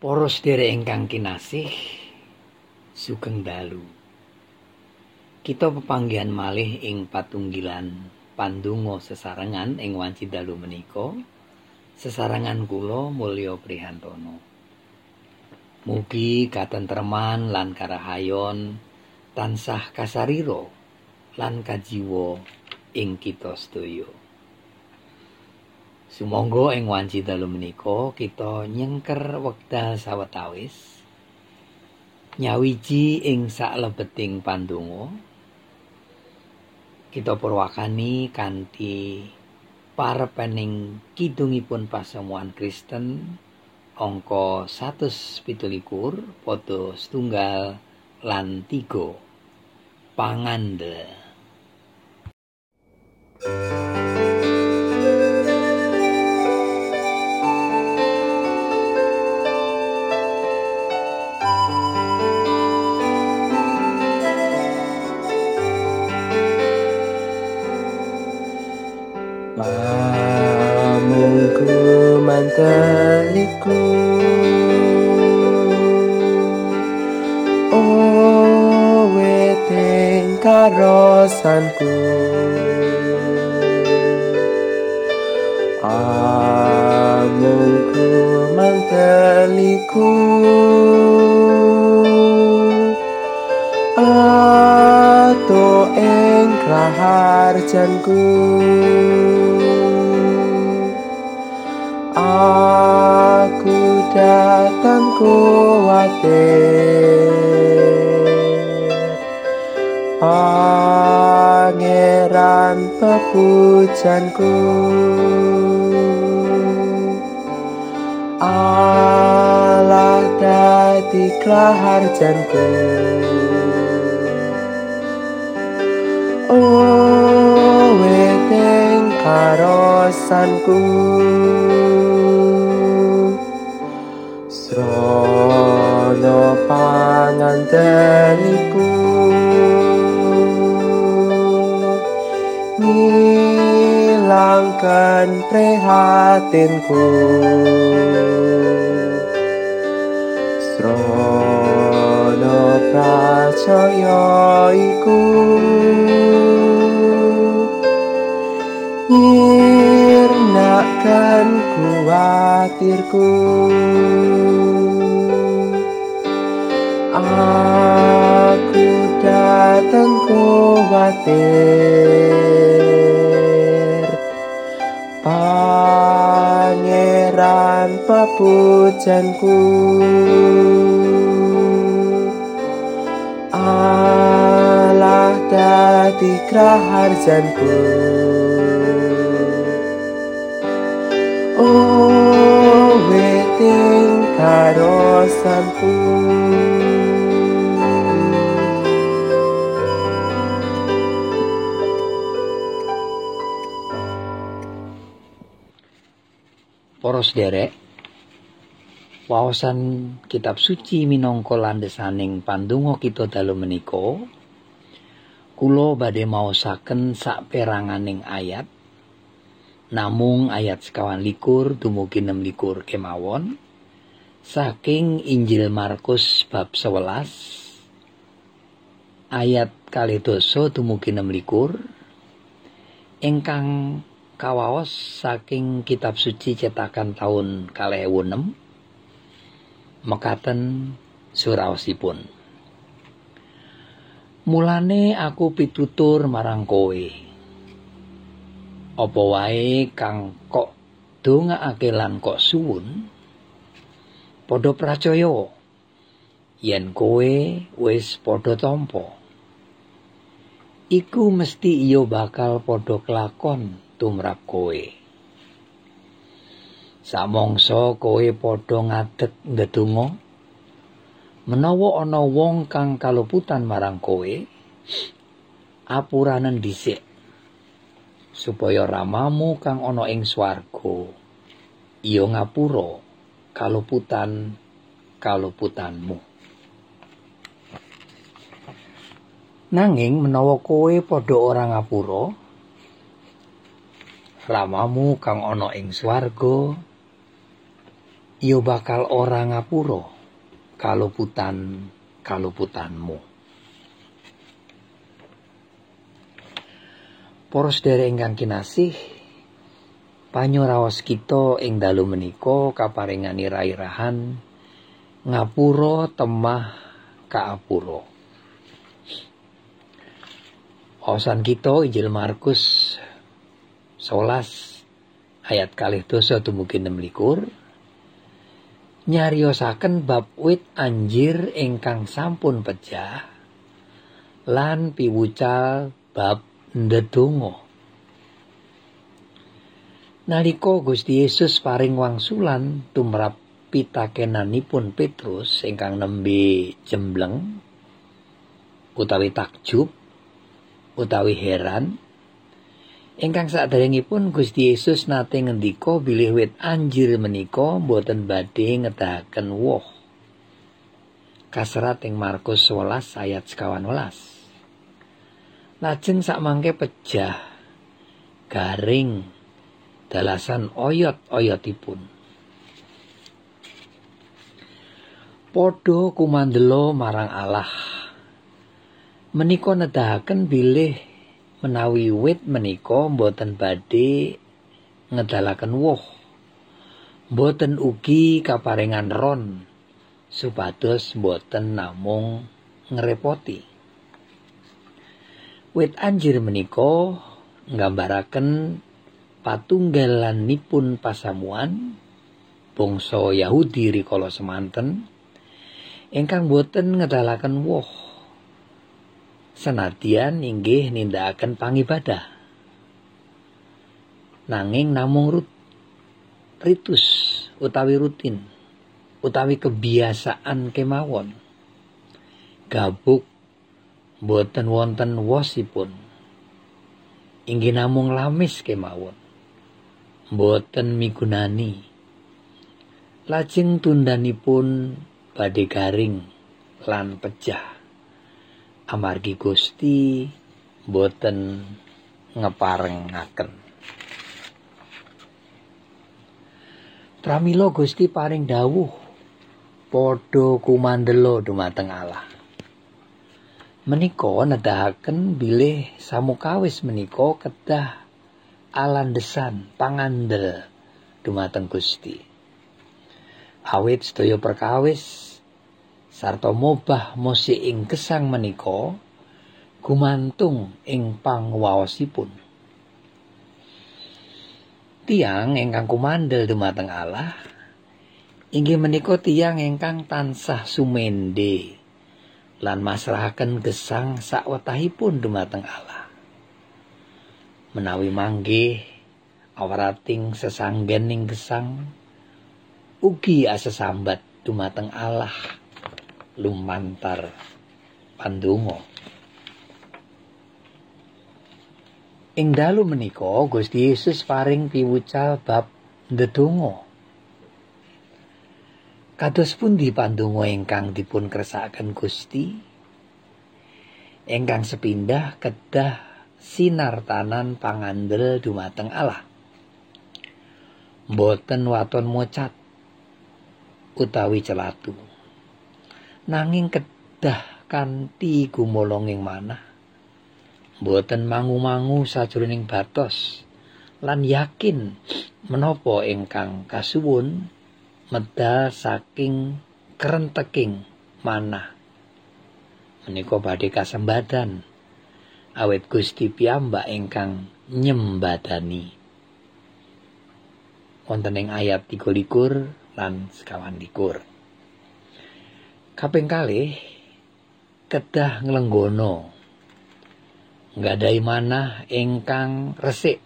Poros dere ingkang kinasih sugeng dalu. Kita pepanggihan malih ing patunggilan pandungo sesarengan ing wanci dalu menika. Sesarengan kula Mulya Prihantono. Mugi katentreman lan karahayon tansah kasariro lan kajiwa ing kita sedaya. Sumangga ing wanci dalu menika kita nyengker wekdal sawetawis nyawiji ing saklebeting pandonga. Kita purwakani kanthi parepening kidungipun pasamuan Kristen angka 117 padha setunggal lan 3 pangandel Pamungku manteliku Oweteng karosanku. Pamungku manteliku Ato engkrahar janku kuatir Pangeran pepujanku. Allah dadi klaharjanku Oh weteng karosanku Srono panganteniku Ngilangkan prihatinku. Srono pracaya iku Nyirnakan kuatirku Aku datang kuatir Pangeran pepujanku Allah dadi kraharjanku. Oh weting karosanku Para sederek, wawasan kitab suci minangka landhesaning pandonga kita dalu menika, kula badhe maosaken saperanganing ayat. Namung ayat sekawan likur dumugi 6 likur kemawon saking Injil Markus bab 11 ayat kali doso dumugi 6 likur ingkang kawaos saking kitab suci cetakan tahun kalih enem mekaten suraosipun. Mulane aku pitutur marang kowe. Apa wae kang kok dongaake lan kok suwun? Padha pracaya yen kowe wis padha tampa. Iku mesti iya bakal padha kelakon tumrap kowe. Samangsa kowe padha ngadeg ndedonga menawa ana wong kang kaluputan marang kowe apuranen dhisik supaya ramamu kang ana ing swarga iya ngapura kaluputan kaluputanmu nanging menawa kowe padha ora ngapura ramamu kang ana ing swarga yo bakal ora ngapuro kaluputan kaluputanmu. Poros dari ingkang kinasih, panyuraos kita ing dalu menika kaparingani rairahan ngapura temah kaapura. Osan kita Injil Markus 11 ayat kalih dosa dumugi 26 nyariosaken bab wit anjir ingkang sampun pecah lan piwucal bab ndedonga. Nalika Gusti Yesus paring wangsulan tumrap pitakenanipun Petrus ingkang nembe jembleng utawi takjub utawi heran ingkang saderengipun Gusti Yesus nate ngendika bilih wit anjir menika boten badhe ngedahaken woh kaserat ing Markus 11 ayat 11 Lajeng sakmangke pejah garing dalasan oyot-oyotipun. Podho kumandelo marang Allah. Menika nedahaken bilih menawi wit menika boten badhe ngedalaken woh. Boten ugi kaparingan ron supados boten namung ngrepoti. Wit anjir menika nggambaraken patunggalanipun pasamuan bangsa Yahudi rikala semanten ingkang boten ngedalaken woh senadyan inggih nindakaken pangibadah. Nanging namung rut, ritus utawi rutin utawi kebiasaan kemawon. Gabuk boten wonten wosipun. Inggih namung lamis kemawon. Boten migunani. Lajeng tundanipun badhe garing lan pecah amargi Gusti boten ngeparengaken Pramila Gusti paring dawuh padha kumandelo dumateng Allah menika nedahaken bilih samukawis menika kedah alandesan pangandel dumateng Gusti. Awit sedaya perkawis sarta mobah musik ing gesang menika gumantung ing pangwaosipun. Tiang ingkang kumandel dumateng Allah inggih menika tiang ingkang tansah sumende lan masrahaken gesang sakwetahipun dumateng Allah. Menawi manggih awarating sesanggening gesang ugi asesambat dumateng Allah lumantar pandonga. Ing dalu menika Gusti Yesus paring piwucal bab ndedonga. Kados pundi pandonga ingkang dipun kersakaken Gusti? Ingkang sepindah kedah sinar tanan pangandel dumateng Allah. Boten waton mocat utawi celatu. Nanging kedah kanthi gumolonging manah. Boten mangu-mangu sajroning batos lan yakin menapa ingkang kasuwun medal saking kerenteking manah. Menika badhe kasembadan. Awet Gusti piyambak ingkang nyembadani. Wonten ing ayat 23 lan sekawan likur kaping kalih kedah nglenggono nggadahi manah ingkang resik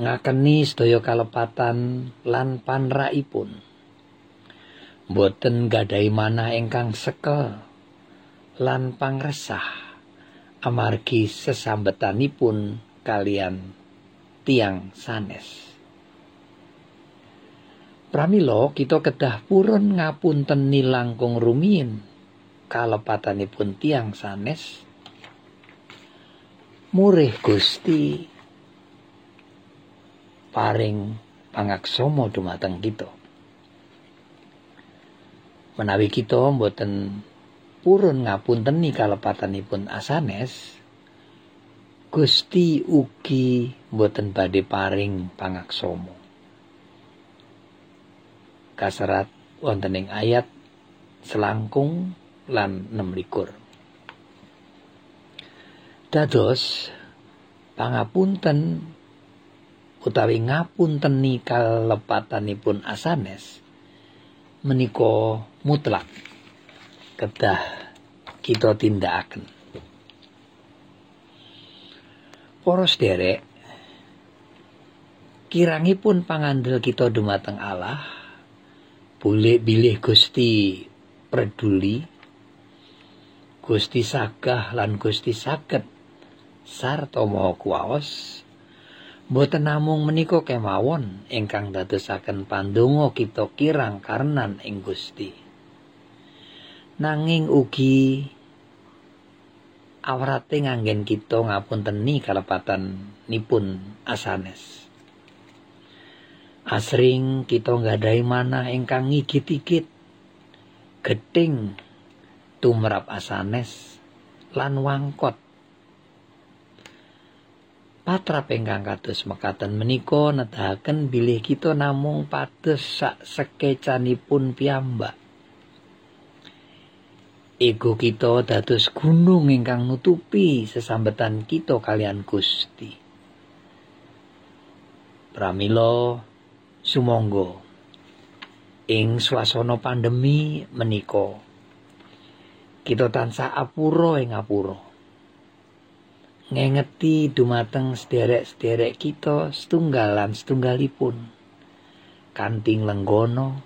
ngakeni sedaya kalepatan lan panraipun. Boten gadai manah ingkang sekel lan pangresah amargi sesambetanipun kalian tiang sanes. Pramila kita kedah purun ngapunten nilangkung rumiyin kalepatanipun tiang sanes murih Gusti paring pangaksomo dumateng kita. Menawi kita mboten purun ngapunteni kalepatanipun asanes, Gusti ugi mboten badhe paring pangaksomo. Kaserat wonten ing ayat selangkung lan 16. Dados pangapunten utawi ngapunteni kalepatanipun asanes menika mutlak kedah kita tindakaken. Para sederek kirangipun pangandel kita dumateng Allah boleh bilih Gusti peduli Gusti sagah lan Gusti saged sarta maha kuwaos boten namung menika kemawon ingkang dadosaken pandonga kita kirang karenan ing Gusti. Nanging ugi awrate nganggen kita ngapunteni kalepatan nipun asanes asring kita nggadahi manah ingkang ngigit-igit geting tumrap asanes lan wangkot patrap ingkang kados mekaten menika nedahaken bilih kita namung pados sak sekecanipun piyambak. Ego kita dados gunung ingkang nutupi sesambetan kita kalian Gusti. Pramila sumangga. Ing swasana pandemi menika kita tansah apura ing apura? Ngengeti dumateng sederek-sederek kita setunggalan setunggalipun. Kanting lenggono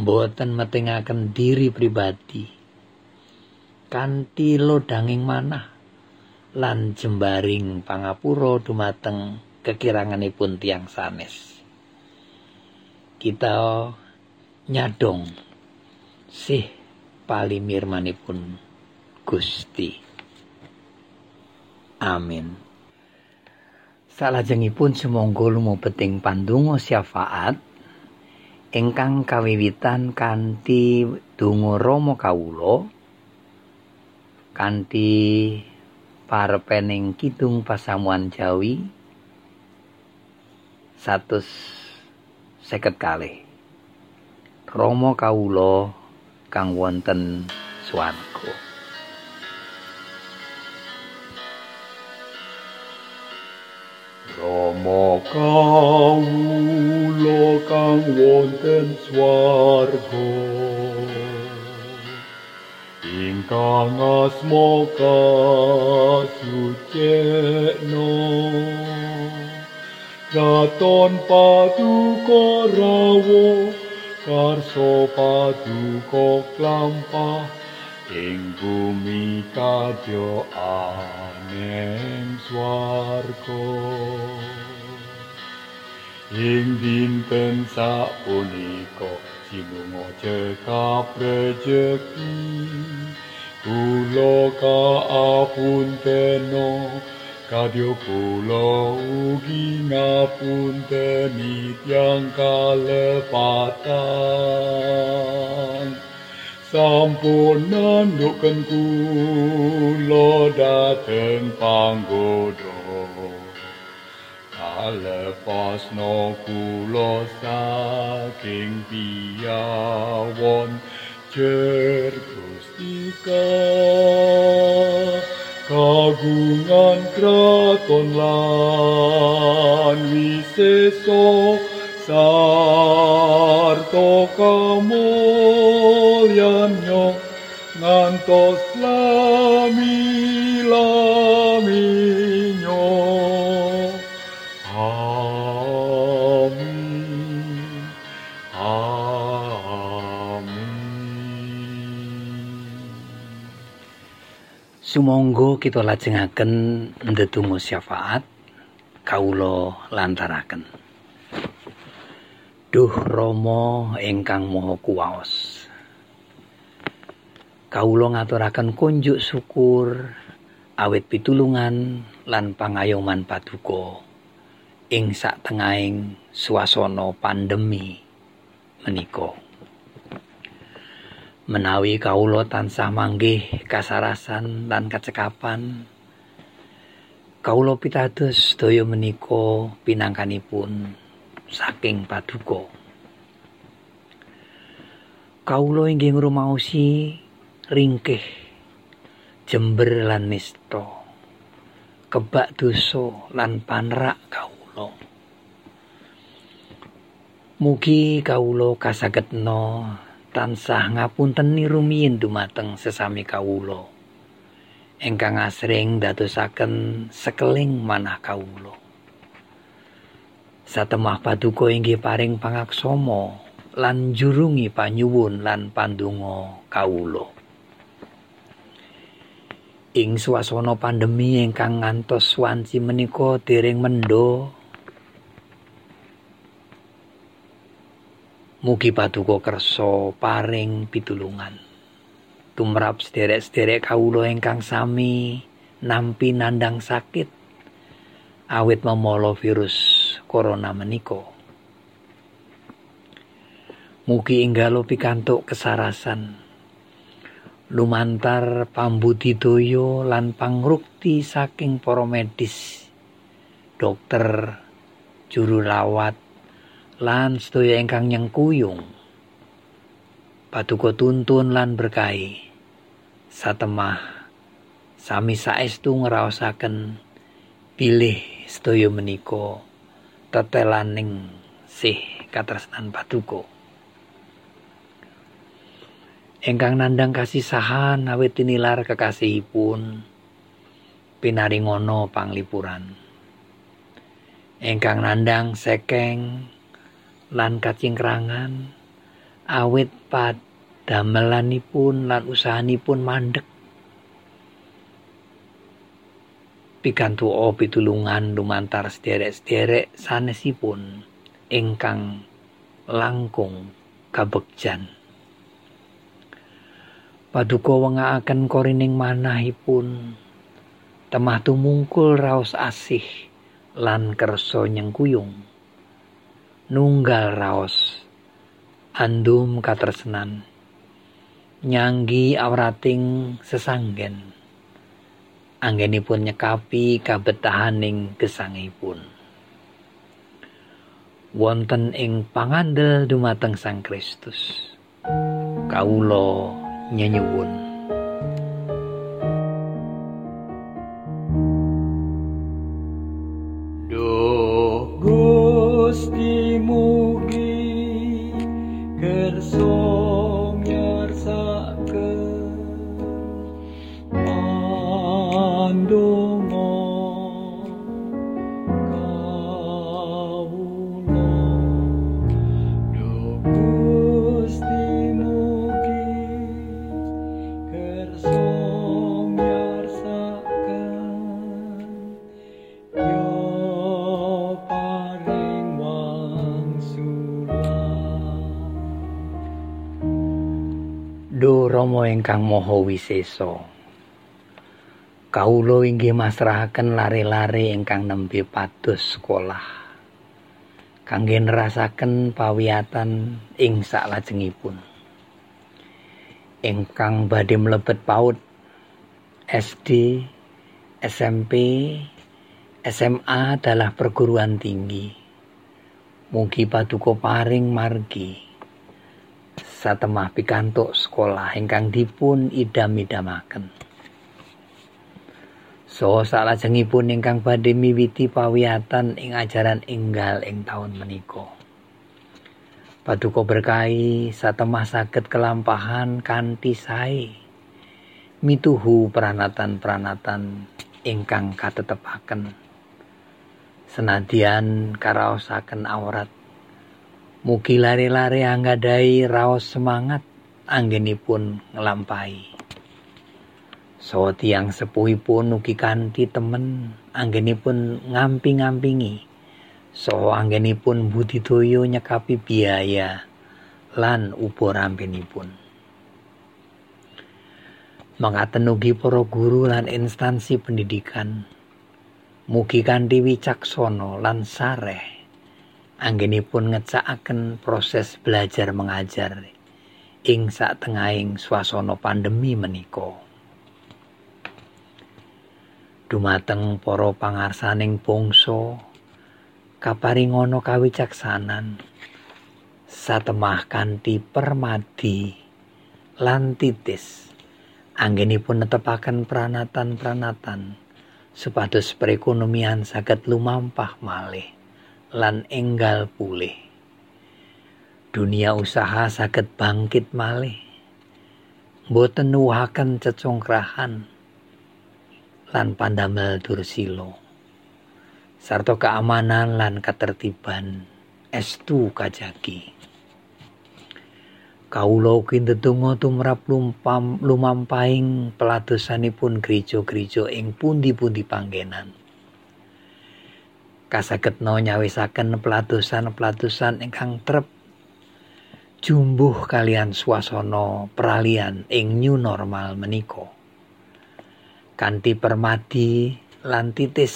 mboten metingaken diri pribadi. Kanthi lodanging manah lan jembaring pangapura dumateng kekiranganipun tiang sanes kita nyadong sih palimirmanipun Gusti Amin. Salajengipun sumangga lumebeting pandonga syafaat ingkang kawiwitan kanthi donga Rama kawula kanthi parepening kidung pasamuan Jawi satus seket kalih. Rama kawula kang wonten swarga. Rama kawula kang wonten swarga. Ingkang asma kasucikna Raton paduka rawo karso paduka klampah ing bumi kadya aneng swarga. Ing dinten sapunika jinunga cekap rejeki kula kaapuntena kadya kula ugi ngapunteni tiang kalepatan. Sampun nandhuken kula dhateng panggoda kalepasno kula saking piyawon jer gustika kagungan kraton lan wiseso sarto kamulyannya ngantos lami Sumangga kita lajengaken ndedonga syafaat kawula lantaraken. Duh Rama ingkang Maha Kuwaos. Kawula ngaturaken kunjuk syukur awit pitulungan lan pangayoman paduka ing sak tengahing swasana pandemi menika menawi kawula tansah manggih kasarasan lan kecekapan kawula pitados daya menika pinangkanipun saking paduka. Kawula inggih ngrumaosi ringkih jember lan nista kebak dosa lan panrak kawula. Mugi kawula kasagetna tansah ngapunteni rumiyin dumateng sesami kawula ingkang asring dadosaken sekeling manah kawula. Satemah paduka inggih paring pangaksama lan jurungi panyuwun lan pandonga kawula. Ing swasana pandemi ingkang ngantos wanci menika dereng mendho Mugi paduka kersa paring pitulungan. Tumrap sederek-sederek kawula ingkang sami nampi nandang sakit awit memolo virus corona menika. Mugi inggalo pikantuk kesarasan lumantar pambudidaya lan pangrukti saking para medis, dokter, juru rawat, lan sedaya ingkang nyengkuyung. Paduka tuntun lan berkahi. Satemah sami saestu ngraosaken pilih sedaya menika tetelaning sih katresnan paduka. Ingkang nandang kasisahan awit tinilar kekasihipun pinaringono panglipuran. Ingkang nandang sekeng lan kacingkrangan. Awit padamelanipun lan usahanipun mandek. Pikantu pitulungan lumantar sederek-sederek sanesipun ingkang langkung kabekjan Paduka wengaaken korining manahipun temah tumungkul raos asih lan kersa nyengkuyung nunggal raos. Andum katresnan nyanggi awrating sesanggen. Anggenipun nyekapi kabetahaning gesangipun. Wonten ing pangandel dumateng Sang Kristus. Kawula nyenyuwun Rama ingkang Maha Wisesa. Kawula inggih masrahaken lare-lare ingkang nembe pados sekolah. Kangge nerasaken pawiyatan ing saklajengipun. Ingkang badhe mlebet PAUD, SD, SMP, SMA adalah perguruan tinggi. Mugi paduka paring margi satemah pikantuk sekolah ingkang dipun idam-idamaken. So salajengipun ingkang badhe miwiti pawiyatan ing ajaran enggal ing taun menika. Paduka berkahi satemah saged kelampahan kanthi sae mituhu peranatan-peranatan ingkang katetepaken. Senadyan karaosaken awrat Mugi lari-lari anggadai raos semangat anggenipun ngelampahi. So tiang sepuhipun ugi kanthi temen anggenipun ngampi-ngampingi. So anggenipun budidaya nyekapi biaya lan upo rampinipun. Mengaten ugi para guru lan instansi pendidikan. Mugi kanthi wicaksana lan sareh anggenipun ngecakaken proses belajar mengajar ing satengahing swasana pandemi menika. Dumateng para pangarsaning bangsa kaparingono kawicaksanan satemah kanthi permadi lan titis anggenipun netepaken pranatan-pranatan supados perekonomian saged lumampah malih lan enggal pulih. Dunia usaha saged bangkit malih. Boten nuwuhaken cecongkrahan lan pandamel dursila sarta keamanan lan ketertiban estu kajagi. Kawula ugi ndedonga tumrap lumampahing peladosanipun gereja-gereja ing pundi-pundi panggenan. Kasagedna nyawisaken peladosan-peladosan ingkang trep jumbuh kalian swasana peralian ing new normal menika. Kanthi permadi lan titis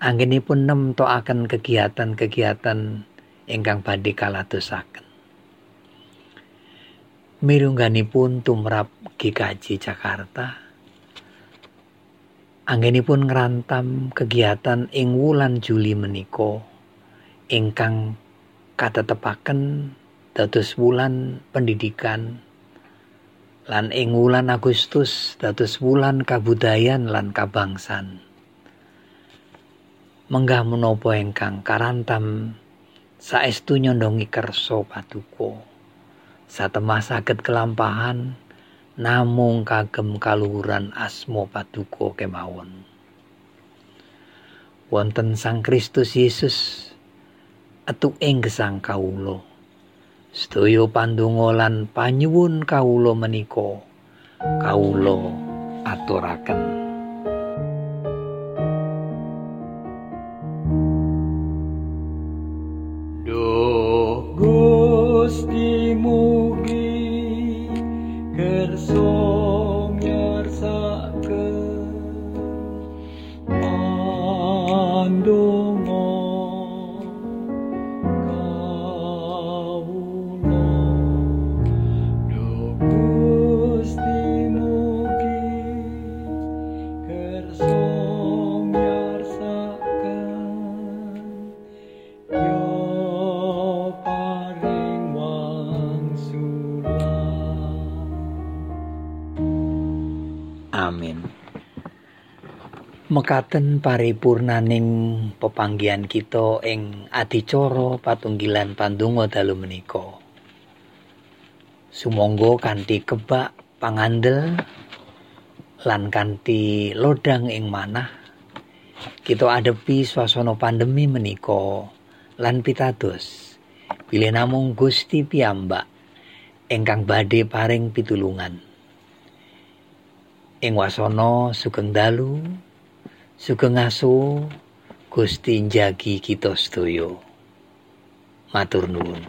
anggenipun nemtokaken kegiatan-kegiatan ingkang badhe kaladosaken. mirungganipun tumrap GKJ Jakarta anggenipun ngrantam kegiatan ing wulan Juli menika. Ingkang katetepaken dados wulan pendidikan. Lan ing wulan Agustus dados wulan kabudayan lan kabangsan. Menggah menapa ingkang karantam saestu nyondongi kersa paduka satemah saged kelampahan namung kagem kaluhuran asmo paduka kemawon. Wonten Sang Kristus Yesus etuk ing gesang kawula. Sedaya pandonga lan panyuwun kawula menika kawula aturaken Amin. Mekaten paripurnaning pepanggihan kita ing adicara patunggilan pandonga dalu menika. Sumangga kanthi kebak pangandel lan kanthi lodang ing manah kita adepi swasana pandemi menika lan pitados bilih namung Gusti piyambak ingkang badhe paring pitulungan. Ing wasana sugeng dalu sugeng asu Gusti njagi kita sedaya. Matur nuwun